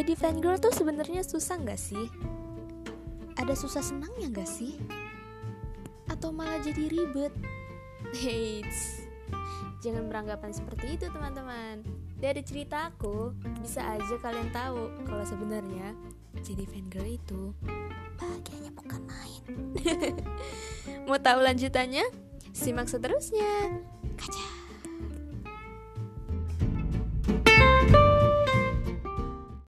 Jadi fan girl tuh sebenarnya susah nggak sih? Ada susah senangnya nggak sih? Atau malah jadi ribet? Hates. jangan beranggapan seperti itu teman-teman. Dari ceritaku bisa aja kalian tahu kalau sebenarnya jadi fan girl itu bahagianya bukan main. Mau tahu lanjutannya? Simak seterusnya. Kaca.